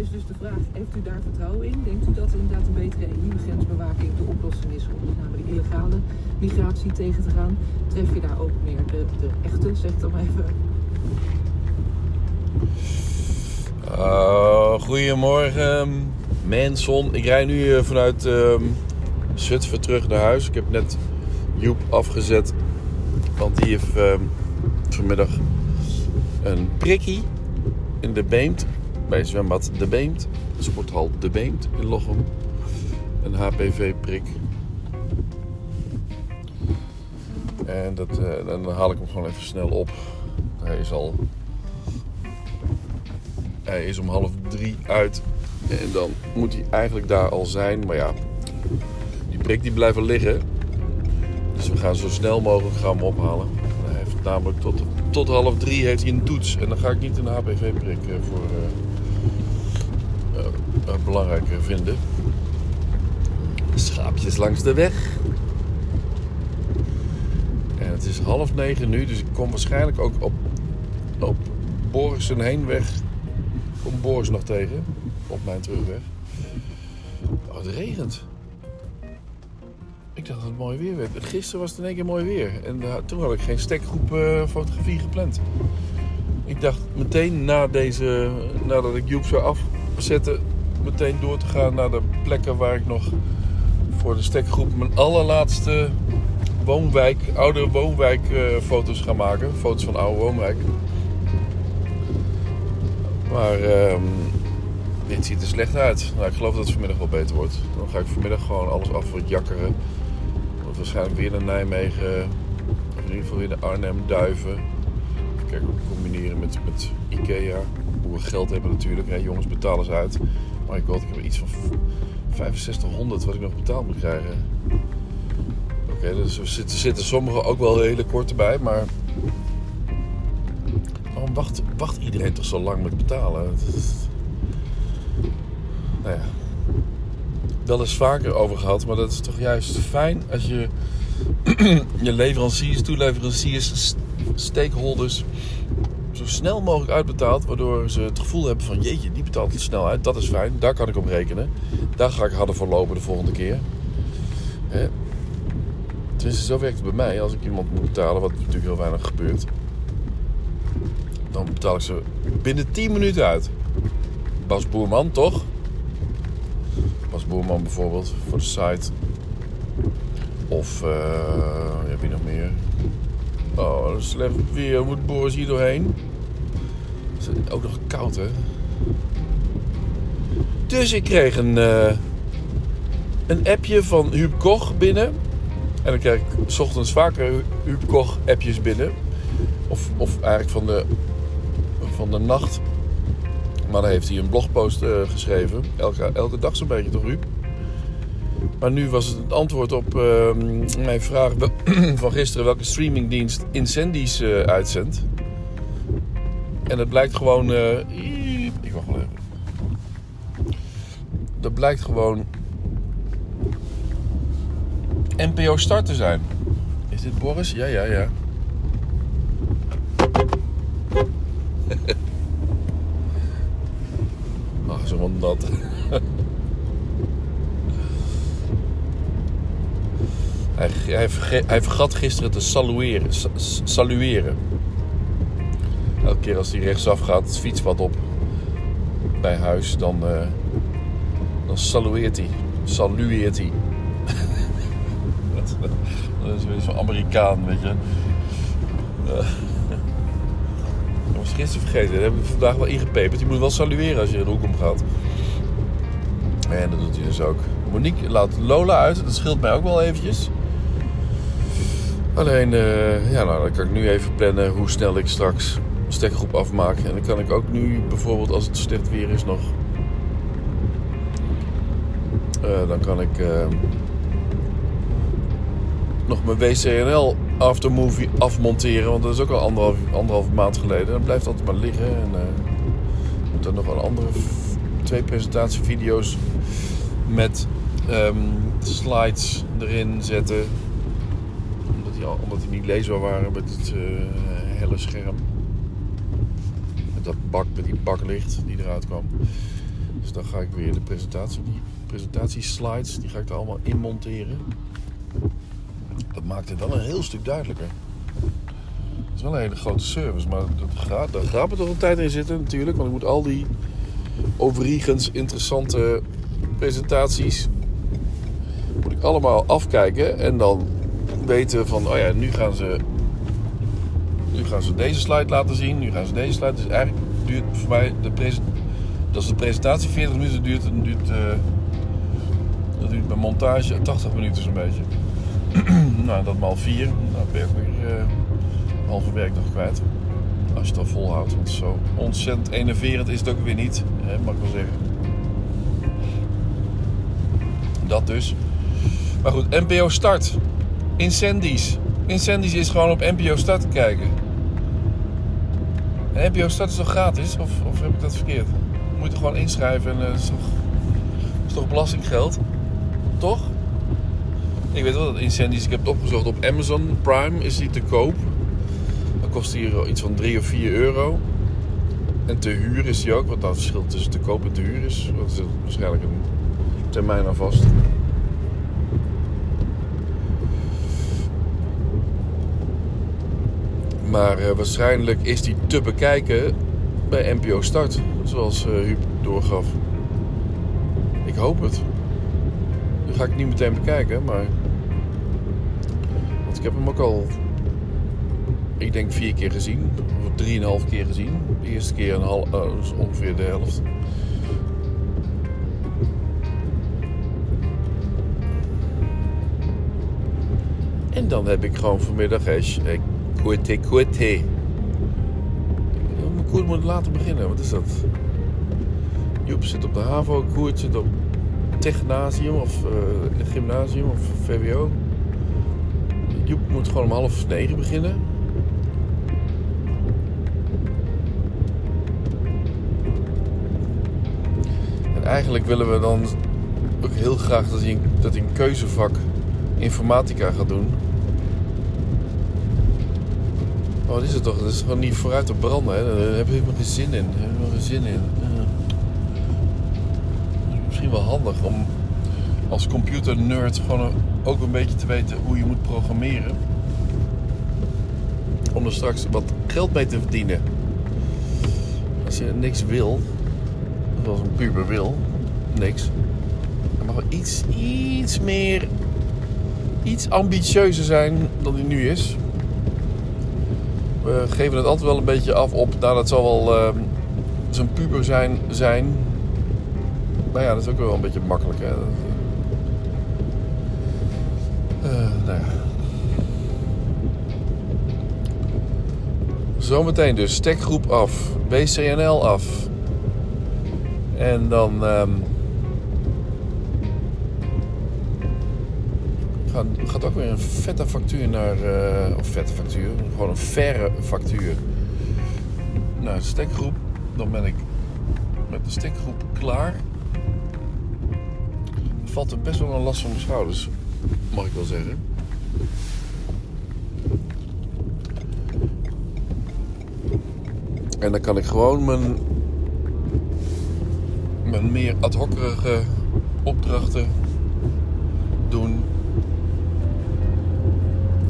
is dus de vraag, heeft u daar vertrouwen in? Denkt u dat inderdaad een betere EU-grensbewaking de oplossing is om met name de illegale migratie tegen te gaan? Tref je daar ook meer de, echte, zeg dan even, Uh, goedemorgen, Manson. Ik rij nu eh, vanuit ehm Zutphen terug naar huis. Ik heb net Joep afgezet, want die heeft ehm, vanmiddag een prikkie in de Beemt. Bij zwembad De Beemt, sporthal De Beemt in Lochem. Een HPV-prik. En dat, eh, dan haal ik hem gewoon even snel op. Hij is al hij is om half drie uit. En dan moet hij eigenlijk daar al zijn. Maar ja, die prik die blijft liggen. Dus we gaan zo snel mogelijk gaan hem ophalen. Hij heeft namelijk tot, tot half drie heeft hij een toets. En dan ga ik niet een HPV-prik eh, voor eh, eh, eh, belangrijk eh, vinden. Schaapjes langs de weg. En het is half negen nu, dus ik kom waarschijnlijk ook op, op Borgsen heenweg kom Boris nog tegen op mijn terugweg. Oh, het regent. Ik dacht dat het mooi weer werd. Gisteren was het in één keer mooi weer. En uh, toen had ik geen stekgroep uh, fotografie gepland. Ik dacht meteen na deze, nadat ik Joep zou afzetten, meteen door te gaan naar de plekken waar ik nog voor de stekgroep mijn allerlaatste woonwijk, oude woonwijk uh, foto's ga maken. Foto's van oude woonwijk. Maar um, dit ziet er slecht uit. Nou, ik geloof dat het vanmiddag wel beter wordt. Dan ga ik vanmiddag gewoon alles af wat jakkeren. Want waarschijnlijk weer naar Nijmegen. Of in ieder geval weer naar Arnhem, Duiven. Even kijken hoe combineren met, met Ikea. Hoe we geld hebben natuurlijk. Jongens, betalen ze uit. Maar ik god, ik heb iets van 6500 wat ik nog betaald moet krijgen. Oké, dus er zitten, sommigen ook wel hele korte bij. Maar waarom wacht, wacht iedereen toch zo lang met betalen? Nou ja, wel eens vaker over gehad, maar dat is toch juist fijn als je je leveranciers, toeleveranciers, stakeholders zo snel mogelijk uitbetaalt, waardoor ze het gevoel hebben van jeetje, die betaalt het snel uit, dat is fijn, daar kan ik op rekenen. Daar ga ik harder voor lopen de volgende keer. Hè? Tenminste, zo werkt het bij mij. Als ik iemand moet betalen, wat natuurlijk heel weinig gebeurt, dan betaal ik ze binnen 10 minuten uit. Bas Boerman, toch? Bas Boerman bijvoorbeeld, voor de site. Of, uh, ja, wie nog meer? Oh, slecht weer. Moet Boris hier doorheen? Het is ook nog koud, hè? Dus ik kreeg een, uh, een appje van Huub Koch binnen. En dan krijg ik s ochtends vaker Huub Koch appjes binnen. Of, of eigenlijk van de, van de nacht. Maar dan heeft hij een blogpost uh, geschreven. Elke, elke dag zo'n beetje toch, Ruud? Maar nu was het antwoord op uh, mijn vraag van gisteren... welke streamingdienst Incendies uh, uitzendt. En het blijkt gewoon... Uh, ik wacht wel even. Dat blijkt gewoon... NPO Start te zijn. Is dit Boris? Ja, ja, ja. Ach, zo nat. hij, hij, vergat gisteren te salueren. salueren. Elke keer als hij rechtsaf gaat, het fietspad op bij huis, dan, uh, dan salueert hij. Salueert hij. dat is weer zo'n Amerikaan, weet je. Uh, was gisteren vergeten. Dat heb ik vandaag wel ingepeperd. Je moet wel salueren als je de hoek omgaat. En dat doet hij dus ook. Monique laat Lola uit. Dat scheelt mij ook wel eventjes. Alleen, uh, ja, nou, dan kan ik nu even plannen hoe snel ik straks stekgroep afmaak. En dan kan ik ook nu bijvoorbeeld, als het slecht weer is, nog... Uh, dan kan ik... Uh, nog mijn WCNL aftermovie afmonteren. Want dat is ook al anderhalf, anderhalf maand geleden. Dat blijft altijd maar liggen. En uh, moet er nog een andere twee presentatievideo's met um, slides erin zetten. Omdat die, omdat die niet leesbaar waren met het helle scherm. Dat bak, met die baklicht die eruit kwam. Dus dan ga ik weer de presentatie, die presentatieslides, die ga ik er allemaal in monteren. Dat maakt het wel een heel stuk duidelijker. Het is wel een hele grote service, maar dat gaat, daar gaat er toch een tijd in zitten natuurlijk. Want ik moet al die overigens interessante presentaties moet ik allemaal afkijken en dan weten van, oh ja, nu gaan ze, gaan ze deze slide laten zien, nu gaan ze deze slide. Dus eigenlijk duurt voor mij de presentatie, als de presentatie 40 minuten duurt, duurt, uh, dan duurt mijn montage 80 minuten zo'n beetje. nou, dat maal 4, dan ben ik weer uh, halve werkdag kwijt. Als je al volhoudt, want zo ontzettend enerverend is het ook weer niet, hè, mag ik wel zeggen. Dat dus. Maar goed, NPO Start. Incendies. Incendies is gewoon op NPO Start te kijken. En NPO Start is toch gratis? Of, of heb ik dat verkeerd? Je moet je gewoon inschrijven en is, toch, is toch belastinggeld? Toch? Ik weet wel dat Incendies, ik heb het opgezocht op Amazon Prime, is die te koop. Dan kost hier iets van 3 of 4 euro. En te huur is die ook, want dat verschil tussen te koop en te huur is. Dat is waarschijnlijk een termijn alvast. Maar uh, waarschijnlijk is die te bekijken bij NPO Start, zoals uh, Huub doorgaf. Ik hoop het. Nu ga ik niet meteen bekijken, maar. Want ik heb hem ook al. Ik denk vier keer gezien, of drieënhalf keer gezien. De eerste keer een half, uh, dus ongeveer de helft. En dan heb ik gewoon vanmiddag, hè, Kwete kwete. Koert moet later beginnen. Wat is dat? Joep zit op de HAVO. Koert zit op technasium of uh, gymnasium of VWO. Joep moet gewoon om half negen beginnen. En eigenlijk willen we dan ook heel graag dat hij, dat hij een keuzevak informatica gaat doen. Oh, wat is het toch? Dat is gewoon niet vooruit te branden. Hè? Daar heb je helemaal geen zin in. Daar heb je helemaal geen zin in. Ja. Misschien wel handig om als computer-nerd gewoon ook een beetje te weten hoe je moet programmeren. Om er straks wat geld mee te verdienen. Als je niks wil, zoals een puber wil, niks. Dan mag wel iets, iets meer, iets ambitieuzer zijn dan die nu is we geven het altijd wel een beetje af op. Nou, dat zal wel uh, zijn puber zijn, zijn. Maar ja, dat is ook wel een beetje makkelijk. Hè? Uh, nou ja. Zometeen dus stekgroep af, BCNL af. En dan um, gaat, gaat ook weer een vette factuur naar. Uh, of vette factuur, gewoon een verre factuur. Naar de stekgroep. Dan ben ik met de stekgroep klaar. Valt er best wel een last van mijn schouders, mag ik wel zeggen. En dan kan ik gewoon mijn, mijn meer ad hocere opdrachten doen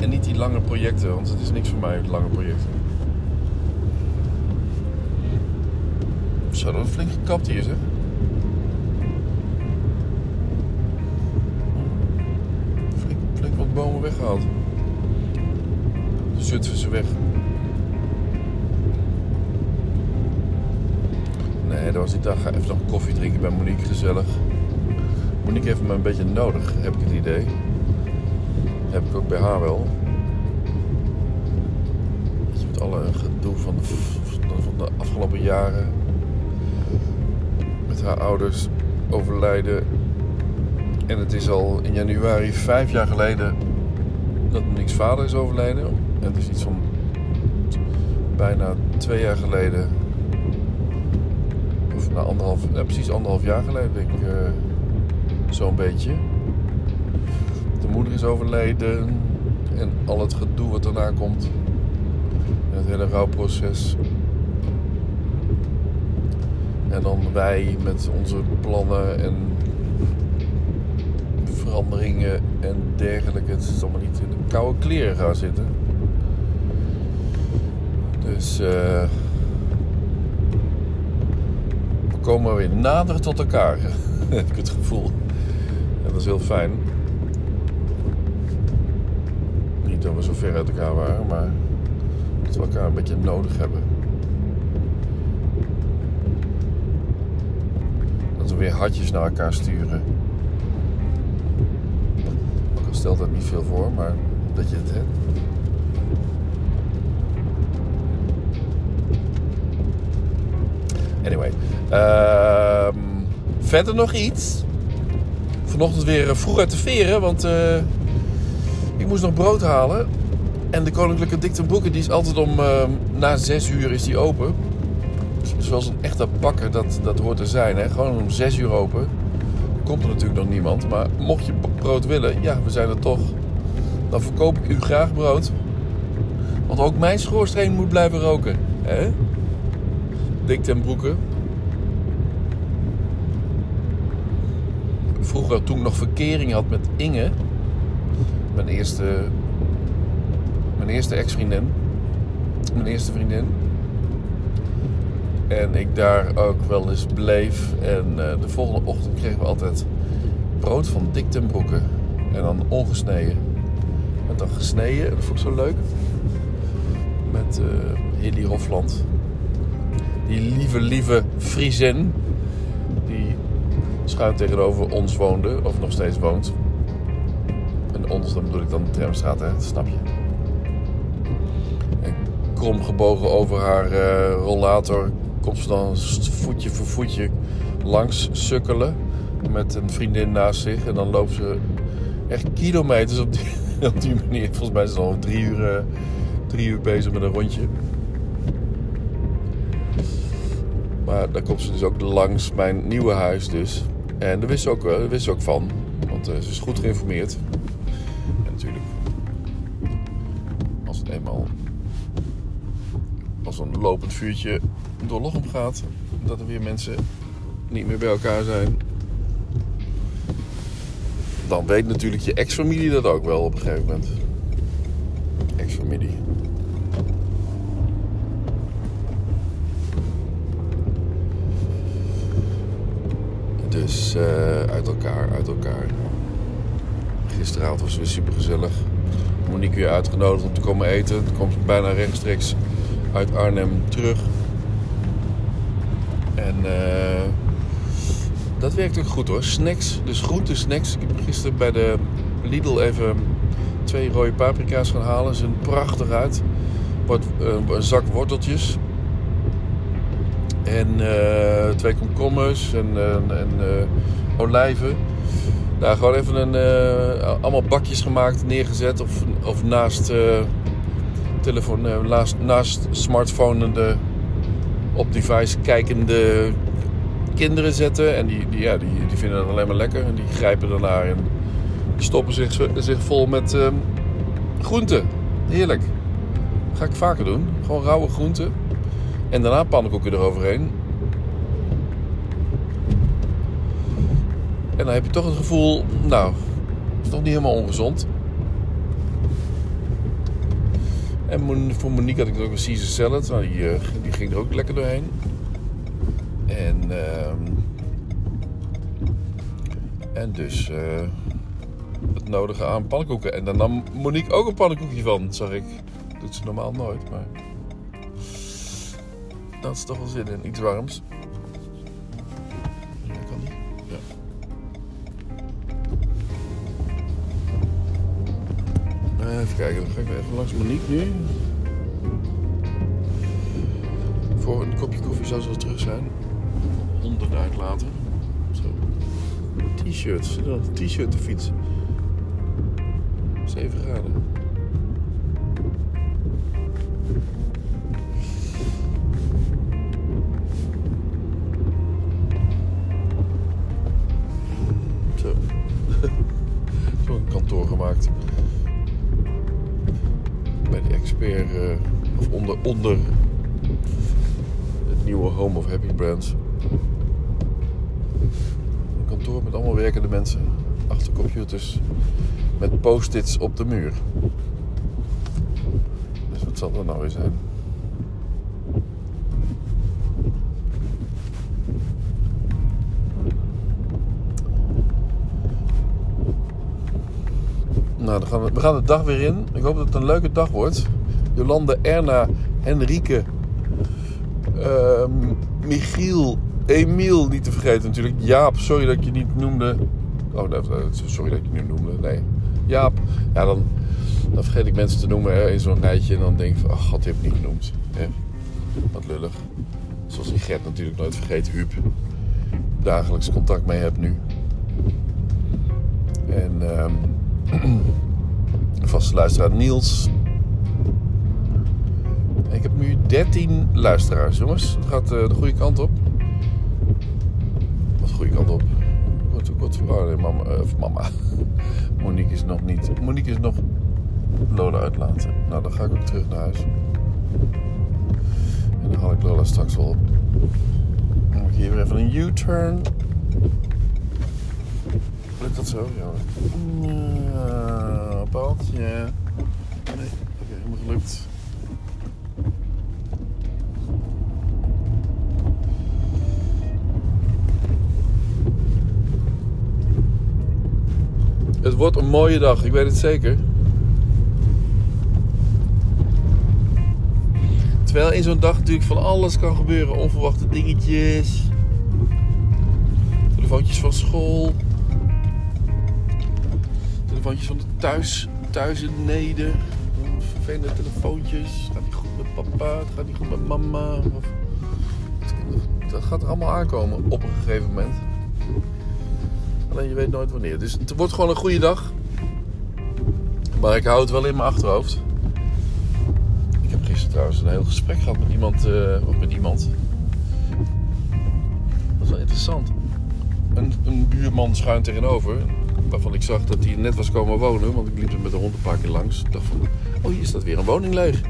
en niet die lange projecten, want het is niks voor mij, lange projecten. Zo, dat flink gekapt hier, zeg. Flink, wat bomen weggehaald. De Zutphense weg. Nee, dat was niet. dag. Ga even nog koffie drinken bij Monique, gezellig. Monique heeft me een beetje nodig, heb ik het idee heb ik ook bij haar wel. Met alle gedoe van de, van de afgelopen jaren. Met haar ouders overlijden. En het is al in januari vijf jaar geleden dat niks vader is overleden. En het is iets van bijna twee jaar geleden. Of na anderhalf, precies anderhalf jaar geleden denk ik. Uh, Zo'n beetje de moeder is overleden en al het gedoe wat daarna komt. Het hele rouwproces. En dan wij met onze plannen en veranderingen en dergelijke. Het is allemaal niet in de koude kleren gaan zitten. Dus eh, we komen weer nader tot elkaar. heb ik het gevoel. Dat is heel fijn. Niet dat we zo ver uit elkaar waren, maar dat we elkaar een beetje nodig hebben. Dat we weer hartjes naar elkaar sturen. Ook al stelt dat niet veel voor, maar dat je het hebt. Anyway. ehm, verder nog iets. Vanochtend weer eh, vroeg uit de veren, want eh, ik moest nog brood halen. En de Koninklijke Dikte Boeken, die is altijd om eh, na zes uur is die open. Zoals een echte bakker dat, dat hoort te zijn. Hè? Gewoon om zes uur open. Komt er natuurlijk nog niemand. Maar mocht je brood willen, ja, we zijn er toch. Dan verkoop ik u graag brood. Want ook mijn schoorsteen moet blijven roken. Hè? En Broeken. Vroeger, toen ik nog verkering had met Inge, mijn eerste, mijn eerste ex-vriendin, mijn eerste vriendin. En ik daar ook wel eens bleef. En eh, de volgende ochtend kregen we altijd brood van Dik. En dan ongesneden. En dan gesneden, dat vond ik zo leuk. Met eh Hilly Hofland. Die lieve, lieve Friesin. Die schuin tegenover ons woonde, of nog steeds woont. Ons, dan bedoel ik dan de tramstraat, hè, snap je. En krom gebogen over haar eh, rollator komt ze dan voetje voor voetje langs sukkelen. Met een vriendin naast zich. En dan loopt ze echt kilometers op die, op die manier. Volgens mij is ze al drie uur, eh, drie uur bezig met een rondje. Maar daar komt ze dus ook langs mijn nieuwe huis dus. En daar wist ze ook, wel- daar wist ze ook van. Want eh, ze is goed geïnformeerd. Als het eenmaal als een lopend vuurtje door Lochem gaat, dat er weer mensen niet meer bij elkaar zijn. Dan weet natuurlijk je ex-familie dat ook wel op een gegeven moment. Ex-familie. Dus eh, uit elkaar, uit elkaar. Gisteravond was het weer super gezellig. Monique weer uitgenodigd om te komen eten. Ze bijna rechtstreeks uit Arnhem terug. En eh, dat werkt ook goed hoor. Snacks, dus groente snacks. Ik heb gisteren bij de Lidl even twee rode paprika's gaan halen. Ze zien prachtig uit. Wat, eh, een zak worteltjes. En eh, twee komkommers en, en olijven. Daar gewoon even een, eh, allemaal bakjes gemaakt, neergezet. Of, of naast, eh, telefoon, eh, naast, naast smartphone op device kijkende kinderen zetten. En die, die, ja, die, die vinden het alleen maar lekker. En die grijpen ernaar en stoppen zich, zich vol met eh, groenten. Heerlijk. Ga ik vaker doen. Gewoon rauwe groenten. En daarna pannenkoeken eroverheen. En dan heb je toch het gevoel, nou, is toch niet helemaal ongezond. En voor Monique had ik ook een Caesar salad. Nou, die, eh, die ging er ook lekker doorheen. En, ehm, en dus eh, het nodige aan pannenkoeken. En dan nam Monique ook een pannenkoekje van, zag ik. Doet ze normaal nooit, maar... Dat is toch wel zin in. Iets warms. Even kijken, dan ga ik even langs Monique nu. Voor een kopje koffie zou ze wel terug zijn. Honden uitlaten. Zo. T-shirt. Zit er nog een t-shirt te fietsen? 7 graden. Eh, onder, onder het nieuwe Home of Happy Brands. Een kantoor met allemaal werkende mensen. Achter computers. Met post-its op de muur. Dus wat zal dat nou weer zijn? Nou, we gaan de dag weer in. Ik hoop dat het een leuke dag wordt. Jolande, Erna, Henrike, ehm, Michiel, Emiel, niet te vergeten natuurlijk. Jaap, sorry dat ik je niet noemde. Oh, dat- sorry dat ik je niet noemde. Nee. Jaap. Ja, dan, dan vergeet ik mensen te noemen hè, in zo'n rijtje. En dan denk ik van, ach, god, die heb ik niet genoemd. Wat lullig. Zoals die Gert natuurlijk nooit vergeet. Huub. Dagelijks contact mee heb nu. En ehm vaste luisteraar Niels. Ik heb nu 13 luisteraars, jongens. Het gaat eh, de goede kant op. Wat de goede kant op? Wat, wat, oh nee, mama, eh, of mama. Monique is nog niet. Monique is nog Lola uitlaten. Nou, dan ga ik ook terug naar huis. En dan haal ik Lola straks wel op. Dan moet ik hier weer even een U-turn. Lukt dat zo? Ja. paaltje. Nee, oké, helemaal gelukt. Wordt een mooie dag, ik weet het zeker. Terwijl in zo'n dag natuurlijk van alles kan gebeuren. Onverwachte dingetjes. Telefoontjes van school. Telefoontjes van de thuis, thuis in Neder. Vervelende telefoontjes. Het gaat niet goed met papa, het gaat niet goed met mama. Dat gaat er allemaal aankomen op een gegeven moment. Alleen je weet nooit wanneer. Dus het wordt gewoon een goede dag. Maar ik hou het wel in mijn achterhoofd. Ik heb gisteren trouwens een heel gesprek gehad met iemand. eh, of met iemand. Dat is wel interessant. Een, een buurman schuin tegenover. Waarvan ik zag dat hij net was komen wonen. Want ik liep er met de hond een paar keer langs. Ik dacht van, oh hier staat weer een woning leeg.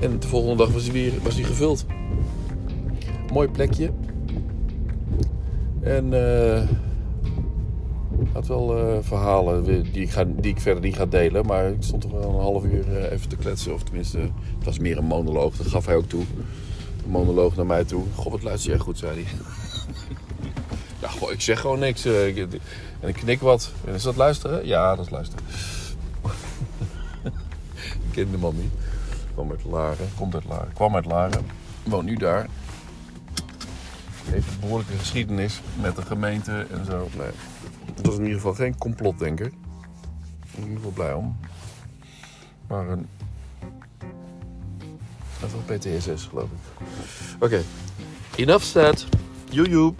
En de volgende dag was hij weer was hij gevuld. Mooi plekje. En eh had wel eh, verhalen die ik, ga, die ik verder niet ga delen. Maar ik stond toch wel een half uur eh, even te kletsen. Of tenminste, het was meer een monoloog. Dat gaf hij ook toe. Een monoloog naar mij toe. Goh, wat luister jij goed, zei hij. ja, goh, ik zeg gewoon niks. eh, en ik knik wat. En is dat luisteren? Ja, dat is luisteren. ik ken de man niet. Kwam uit Laren. Komt uit Laren. Kwam uit Laren. Woont nu daar. Heeft een behoorlijke geschiedenis met de gemeente en zo. Was in ieder geval geen complotdenker. Ik ben in ieder geval blij om. Maar een... Dat was PTSS, geloof ik. Oké. Enough said. Joejoe.